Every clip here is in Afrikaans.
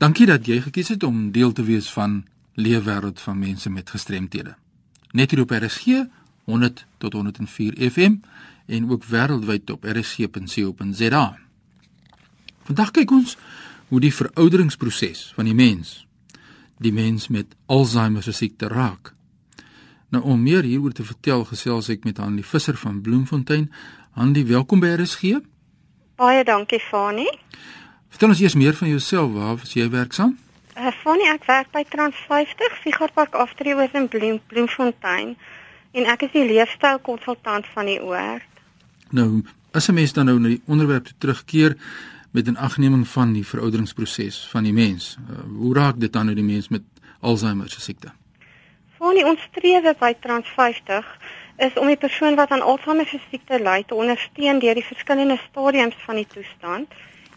Dankie dat jy gekies het om deel te wees van Leefwêreld van mense met gestremthede. Net hier op RSG 100 tot 104 FM en ook wêreldwyd op rsg.co.za. Vandag kyk ons hoe die verouderingsproses van die mens die mens met Alzheimer se siekte raak. Nou om meer hieroor te vertel, gesels ek met Hanlie Visser van Bloemfontein. Hanlie, welkom by RSG. Baie dankie, Fani. Vertel ons eers meer van jouself. Waar is jy werksaam? Uh, Fani, ek werk by Trans 50 Figuurpark Aftreeoos in Bloem, Bloemfontein en ek is die leefstylkonsultant van die oord. Nou, as 'n mens dan nou na die onderwerp terugkeer met 'n agneming van die verouderingsproses van die mens, uh, hoe raak dit dan nou die mens met Alzheimer se siekte? Fani, ons strewe by Trans 50 is om die persoon wat aan Alzheimer se siekte ly te ondersteun deur die verskillende stadiums van die toestand.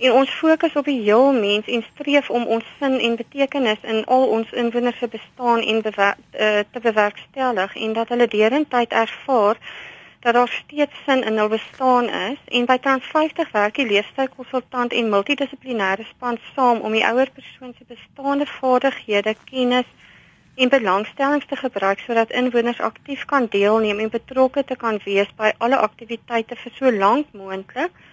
En ons fokus op die heel mens en streef om ons sin en betekenis in al ons inwoners se bestaan en bewer, uh, te bewerkstellig en dat hulle derentyd ervaar dat daar steeds sin in hul bestaan is. En by Trans 50 werk die leefstylkonsultant en multidissiplinêre span saam om die ouer persoon se bestaande vaardighede, kennis en belangstellings te gebruik sodat inwoners aktief kan deelneem en betrokke te kan wees by alle aktiwiteite vir so lank moontlik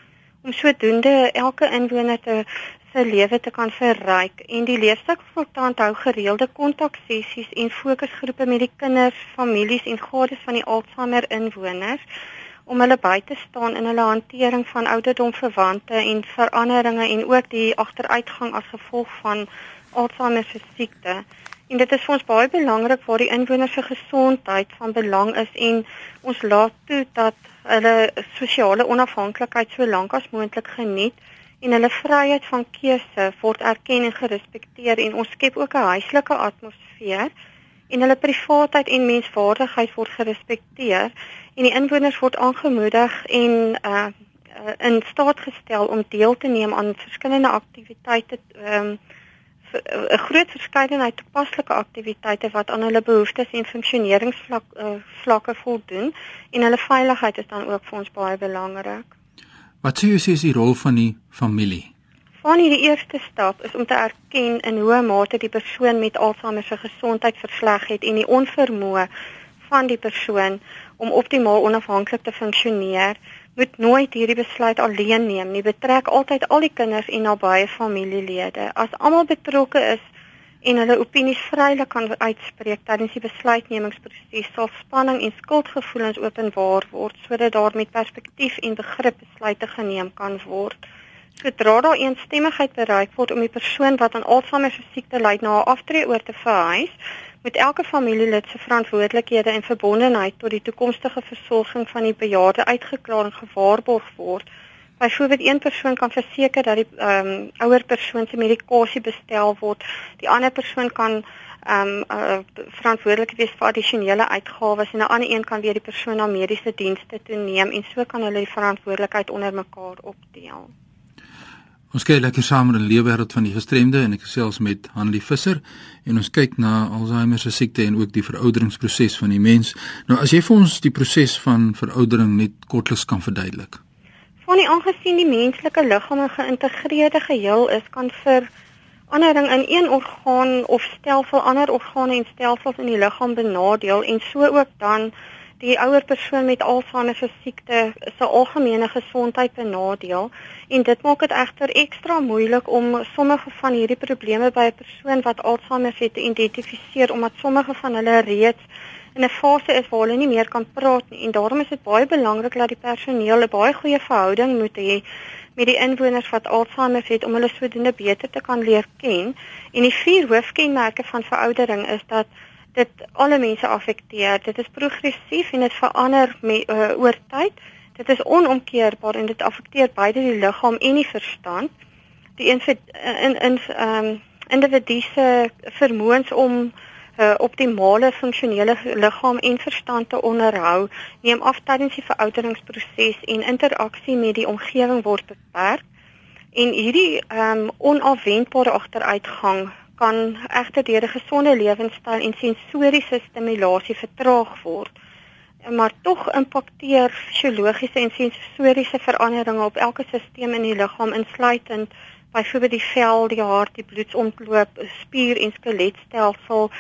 om sodoende elke inwoner te se lewe te kan verryk en die leefstykkonsultant hou gereelde kontaksessies en fokusgroepe met die kinders, families en gades van die Alzheimer inwoners om hulle by te staan in hulle hantering van ouderdomverwante en veranderinge en ook die agteruitgang as gevolg van Alzheimer se siekte. En dit is vir ons baie belangrik waar die inwoners se gesondheid van belang is en ons laat toe dat hulle sosiale onafhanklikheid so lank as moontlik geniet en hulle vryheid van keuse word erken en gerespekteer en ons skep ook 'n huislike atmosfeer en hulle privaatheid en menswaardigheid word gerespekteer en die inwoners word aangemoedig en uh in staat gestel om deel te neem aan verskillende aktiwiteite um, 'n groot verskeidenheid toepaslike aktiwiteite wat aan hulle behoeftes en funksioneringsvlak uh, vlakke voldoen en hulle veiligheid is dan ook vir ons baie belangrik. Wat sê jy is die rol van die familie? Van die eerste stap is om te erken in hoe mate die persoon met Alzheimer se gesondheid versleg het en die onvermoë van die persoon om optimaal onafhanklik te funksioneer moet nooit hierdie besluit alleen neem nie. Betrek altyd al die kinders en nabye familielede. As almal betrokke is en hulle opinies vrylik kan uitspreek tydens die besluitnemingsproses, sal spanning en skuldgevoelens openbaar word sodat daar met perspektief en begrip besluite geneem kan word. Sodra daar eensstemmigheid bereik word om die persoon wat aan Alzheimer se siekte ly na 'n aftrede oor te verhuis, met elke familielid se verantwoordelikhede en verbondenheid tot die toekomstige versorging van die bejaarde uitgeklaar en gewaarborg word. Byvoorbeeld een persoon kan verseker dat die ehm um, ouer persoon se medikasie bestel word. Die ander persoon kan ehm um, uh, verantwoordelik wees vir addisionele uitgawes en 'n ander een kan weer die persoon na mediese dienste toe neem en so kan hulle die verantwoordelikheid onder mekaar opdeel. Ons kyk lekker saam in 'n leefwêreld van die gestremde en ek gesels met Hanlie Visser en ons kyk na Alzheimer se siekte en ook die verouderingsproses van die mens. Nou as jy vir ons die proses van veroudering net kortliks kan verduidelik. Van die aangesien die menslike liggaam 'n geïntegreerde geheel is, kan vir verandering in een orgaan of stelsel ander organe en stelsels in die liggaam benadeel en so ook dan die ouer persoon met Alzheimer se siekte se algemene gesondheid benadeel en dit maak dit egter ekstra moeilik om sommige van hierdie probleme by 'n persoon wat Alzheimer het te identifiseer omdat sommige van hulle reeds in 'n fase is waar hulle nie meer kan praat nie. En daarom is dit baie belangrik dat die personeel 'n baie goeie verhouding moet hê met die inwoners wat Alzheimer het om hulle sodoende beter te kan leer ken. En die vier hoofkenmerke van veroudering is dat dit alle mense affekteer. Dit is progressief en dit verander met uh, oor tyd. Dit is onomkeerbaar en dit affekteer beide die liggaam en die verstand. Die in in ehm um, individu se vermoëns om 'n uh, optimale funksionele liggaam en verstand te onderhou, neem af tydens die verouderingsproses en interaksie met die omgewing word beperk. En hierdie ehm um, onafwendbare agteruitgang kan egter deur 'n gesonde lewenstyl en sensoriese stimulasie vertraag word. Maar tog impakteer fisiologiese en sensoriese veranderinge op elke stelsel in die liggaam insluitend byvoorbeeld die vel, die hart, die bloedsomloop, spier en skeletstelsel,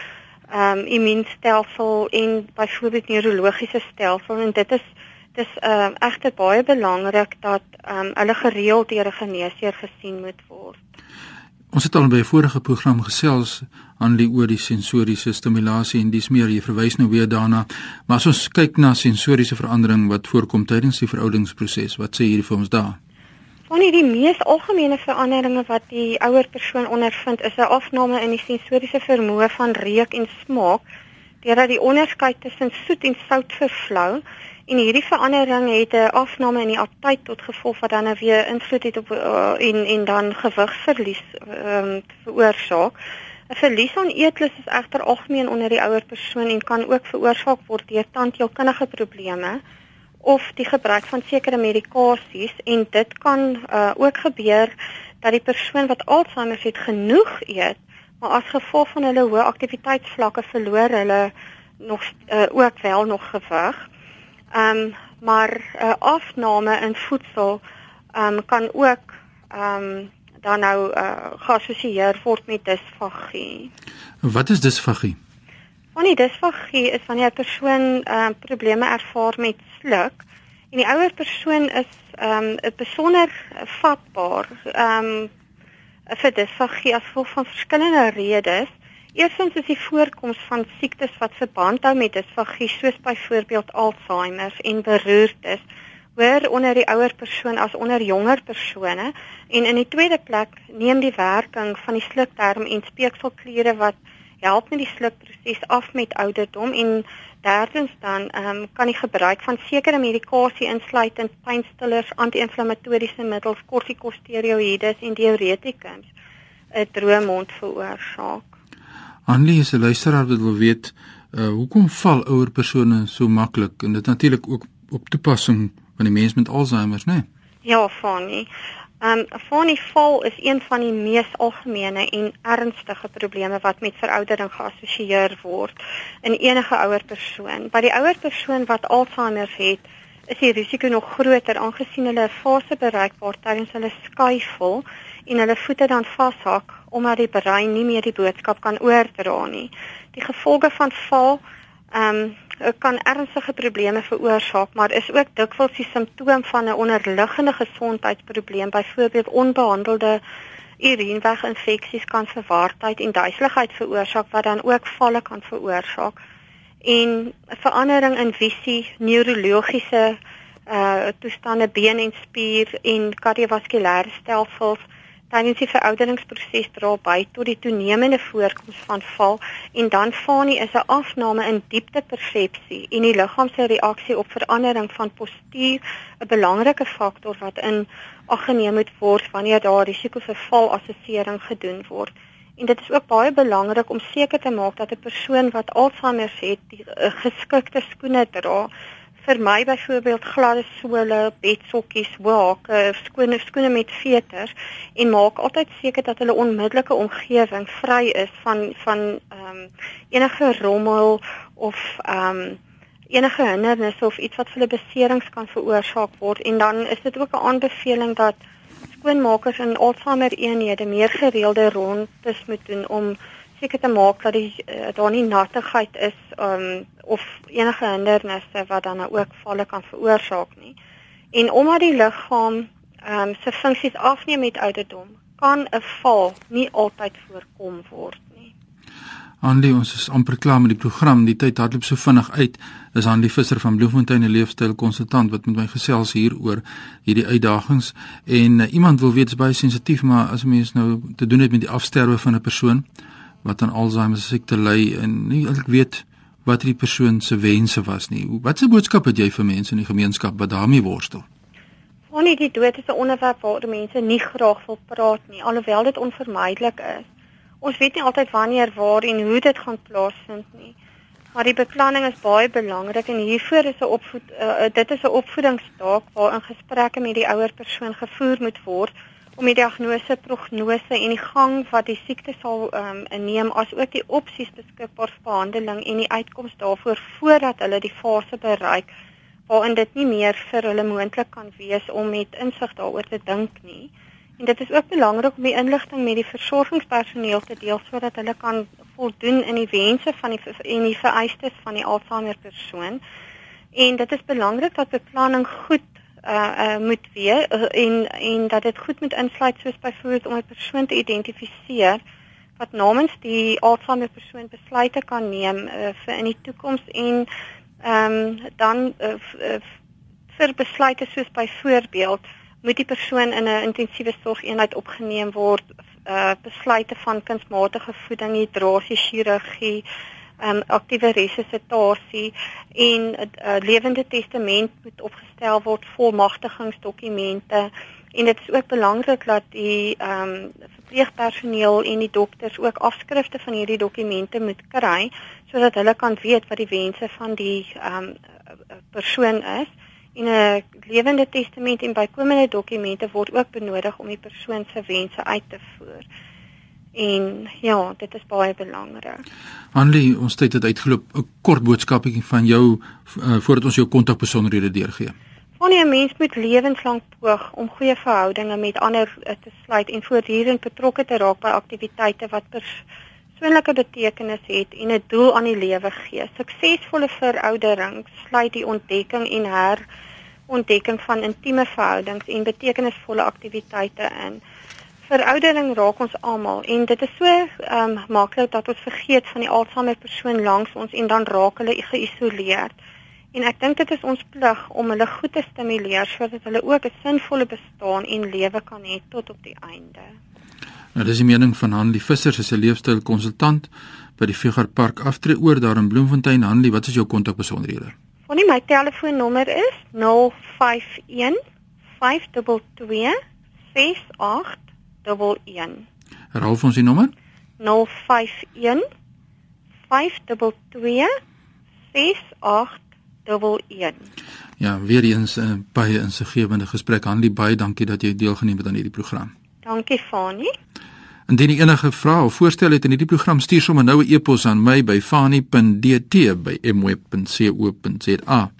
ehm um, immuunstelsel en byvoorbeeld neurologiese stelsel en dit is dis ehm uh, egter baie belangrik dat ehm um, hulle gereeld deur 'n geneesheer gesien moet word. Ons het al by 'n vorige program gesels aan die oor die sensoriese stimulasie en dis meer jy verwys nou weer daarna. Maar as ons kyk na sensoriese verandering wat voorkom tydens die veroudingsproses, wat sê hierdie vir ons daar? Van die mees algemene veranderinge wat die ouer persoon ondervind, is 'n afname in die sensoriese vermoë van reuk en smaak, deurdat die onderskeid tussen soet en sout vervlou. En hierdie verandering het 'n afname in die aptyt tot gevolg wat dan nou weer invloed het op uh, en en dan gewigsverlies ehm um, veroorsaak. 'n Verlies aan eetlus is egter algemeen onder die ouer persoon en kan ook veroorsaak word deur tandheelkundige probleme of die gebruik van sekere medikasies en dit kan uh, ook gebeur dat die persoon wat Alzheimer het genoeg eet, maar as gevolg van hulle hoë aktiwiteitsvlakke verloor hulle nog uh, ook wel nog gewig. Ehm um, maar 'n uh, afname in voedsel ehm um, kan ook ehm um, dan nou uh, geassosieer word met disfagie. Wat is disfagie? Wanneer disfagie is wanneer 'n persoon ehm uh, probleme ervaar met sluk en die ouer persoon is ehm um, besonder vatbaar ehm um, vir disfagie as gevolg van verskillende redes. Eerstens is die voorkoms van siektes wat verband hou met disfagie soos byvoorbeeld Alzheimer en beroertes hoor onder die ouer persoon as onder jonger persone en in die tweede plek neem die werking van die slukdarm en speekselkliere wat help met die slukproses af met ouderdom en derdens dan um, kan die gebruik van sekere medikasie insluitend pynstillers, anti-inflammatoriese middels, kortikosteroïdes en diuretikums 'n droë mond veroorsaak. Anlie se luisteraar wil weet uh, hoekom val ouer persone so maklik en dit natuurlik ook op toepassing van die mens met Alzheimer, né? Nee? Ja, Fanny. Ehm um, Fanny val is een van die mees algemene en ernstige probleme wat met veroudering geassosieer word in enige ouer persoon. By die ouer persoon wat Alzheimer het, is die risiko nog groter aangesien hulle 'n fase bereik waar tydens hulle skuifel en hulle voete dan vashak omdat die brein nie meer die boodskap kan oordra nie. Die gevolge van val ehm um, kan ernstige probleme veroorsaak, maar is ook dikwels die simptoom van 'n onderliggende gesondheidsprobleem, byvoorbeeld onbehandelde urineweginfeksies kan verwardheid en duiseligheid veroorsaak wat dan ook valle kan veroorsaak. En verandering in visie, neurologiese uh toestande been en spier en kardiovaskulêre stelsels tydens die verouderingsproses dra by tot die toenemende voorkoms van val en dan fanie is 'n afname in dieptepersepsie en die liggaam se reaksie op verandering van postuur 'n belangrike faktor wat in ag geneem moet word wanneer daar risiko vir valassessering gedoen word. En dit is ook baie belangrik om seker te maak dat 'n persoon wat Alzheimer het, die uh, geskikte skoene dra vir my byvoorbeeld gladde sole, bedsokkies, hake, skoene skoene met veters en maak altyd seker dat hulle onmiddellike omgewing vry is van van ehm um, enige rommel of ehm um, enige hindernisse of iets wat vir hulle beserings kan veroorsaak word. En dan is dit ook 'n aanbeveling dat skoonmakers in Alzheimer eenhede meer gereelde rondes moet doen om seker te maak dat die uh, daar nie nattigheid is um, of enige hindernisse wat dan ook valle kan veroorsaak nie. En omdat die liggaam um, se funksies afneem met ouderdom, kan 'n val nie altyd voorkom word nie. Anlie, ons is amper klaar met die program. Die tyd hardloop so vinnig uit. Dis Anlie Visser van Bloemfontein 'n leefstyl konsultant wat met my gesels hier oor hierdie uitdagings en uh, iemand wil weet is baie sensitief, maar as 'n mens nou te doen het met die afsterwe van 'n persoon, wat aan Alzheimer siekte ly en nie eintlik weet wat die persoon se wense was nie. Wat 'n boodskap het jy vir mense in die gemeenskap wat daarmee worstel? Wanneer die dood is 'n onderwerp waar mense nie graag wil praat nie, alhoewel dit onvermydelik is. Ons weet nie altyd wanneer, waar en hoe dit gaan plaasvind nie. Maar die beplanning is baie belangrik en hiervoor is 'n opvoed uh, dit is 'n opvoedingsstaak waarin gesprekke met die ouer persoon gevoer moet word om die diagnose, prognose en die gang wat die siekte sal ehm um, neem as ook die opsies beskikbaar vir behandeling en die uitkoms daarvoor voordat hulle die fase bereik waarin dit nie meer vir hulle moontlik kan wees om met insig daaroor te dink nie. En dit is ook belangrik om die inligting met die versorgingspersoneel te deel sodat hulle kan voldoen in die wense van die en die vereistes van die Alzheimer persoon. En dit is belangrik dat beplanning goed uh uh moet wees uh, en en dat dit goed moet insluit soos byvoorbeeld om 'n persoon te identifiseer wat namens die Alzheimer persoon besluite kan neem uh, vir in die toekoms en ehm um, dan uh, uh, vir besluite soos byvoorbeeld moet die persoon in 'n intensiewe sorgeenheid opgeneem word uh besluite van kunsmatige voeding, hidrasie, chirurgie, um, aktiewe resusitasie en 'n uh, lewende testament moet opgestel word, volmagtigingsdokumente en dit is ook belangrik dat die ehm um, verpleegpersoneel en die dokters ook afskrifte van hierdie dokumente moet kry sodat hulle kan weet wat die wense van die ehm um, persoon is en 'n lewende testament en bykomende dokumente word ook benodig om die persoon se wense uit te voer. En ja, dit is baie belangrik. Hanlie, ons tyd het uitgeloop. 'n Kort boodskapie van jou uh, voordat ons jou kontakbesonderhede deurgee. Wanneer 'n mens moet lewenslank poog om goeie verhoudinge met ander uh, te sluit en voortdurend betrokke te raak by aktiwiteite wat persoonlike betekenis het en 'n doel aan die lewe gee. Suksesvolle veroudering sluit die ontdekking en her ontdekking van intieme verhoudings en betekenisvolle aktiwiteite in. Veroudering raak ons almal en dit is so ehm um, maklik dat ons vergeet van die Alzheimer persoon langs ons en dan raak hulle geïsoleerd. En ek dink dit is ons plig om hulle goed te stimuleer sodat hulle ook 'n sinvolle bestaan en lewe kan hê tot op die einde. Nou dis die mening van Hanlie Visser, sy is 'n leefstylkonsultant by die Figure Park aftree oor daar in Bloemfontein. Hanlie, wat is jou kontakbesonderhede? Wanneer my telefoonnommer is 051 522 6811. Herhaal ons die nommer? 051 522 6811. Ja, weer eens 'n uh, baie insiggewende gesprek. Hanlie, baie dankie dat jy deelgeneem het aan hierdie program. Dankie, Fani. Indien jy enige vrae of voorstelle het in hierdie program, stuur sommer nou 'n e-pos aan my by fani.dt@mweb.co.za.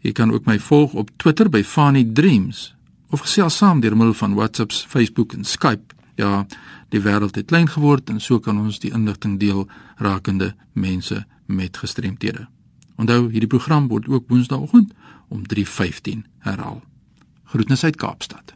Jy kan ook my volg op Twitter by Fani Dreams of gesels saam deur middel van WhatsApp, Facebook en Skype. Ja, die wêreld het klein geword en so kan ons die inligting deel rakende mense met gestremthede. Onthou, hierdie program word ook woensdaeoggend om 3:15 herhaal. Groetnisse uit Kaapstad.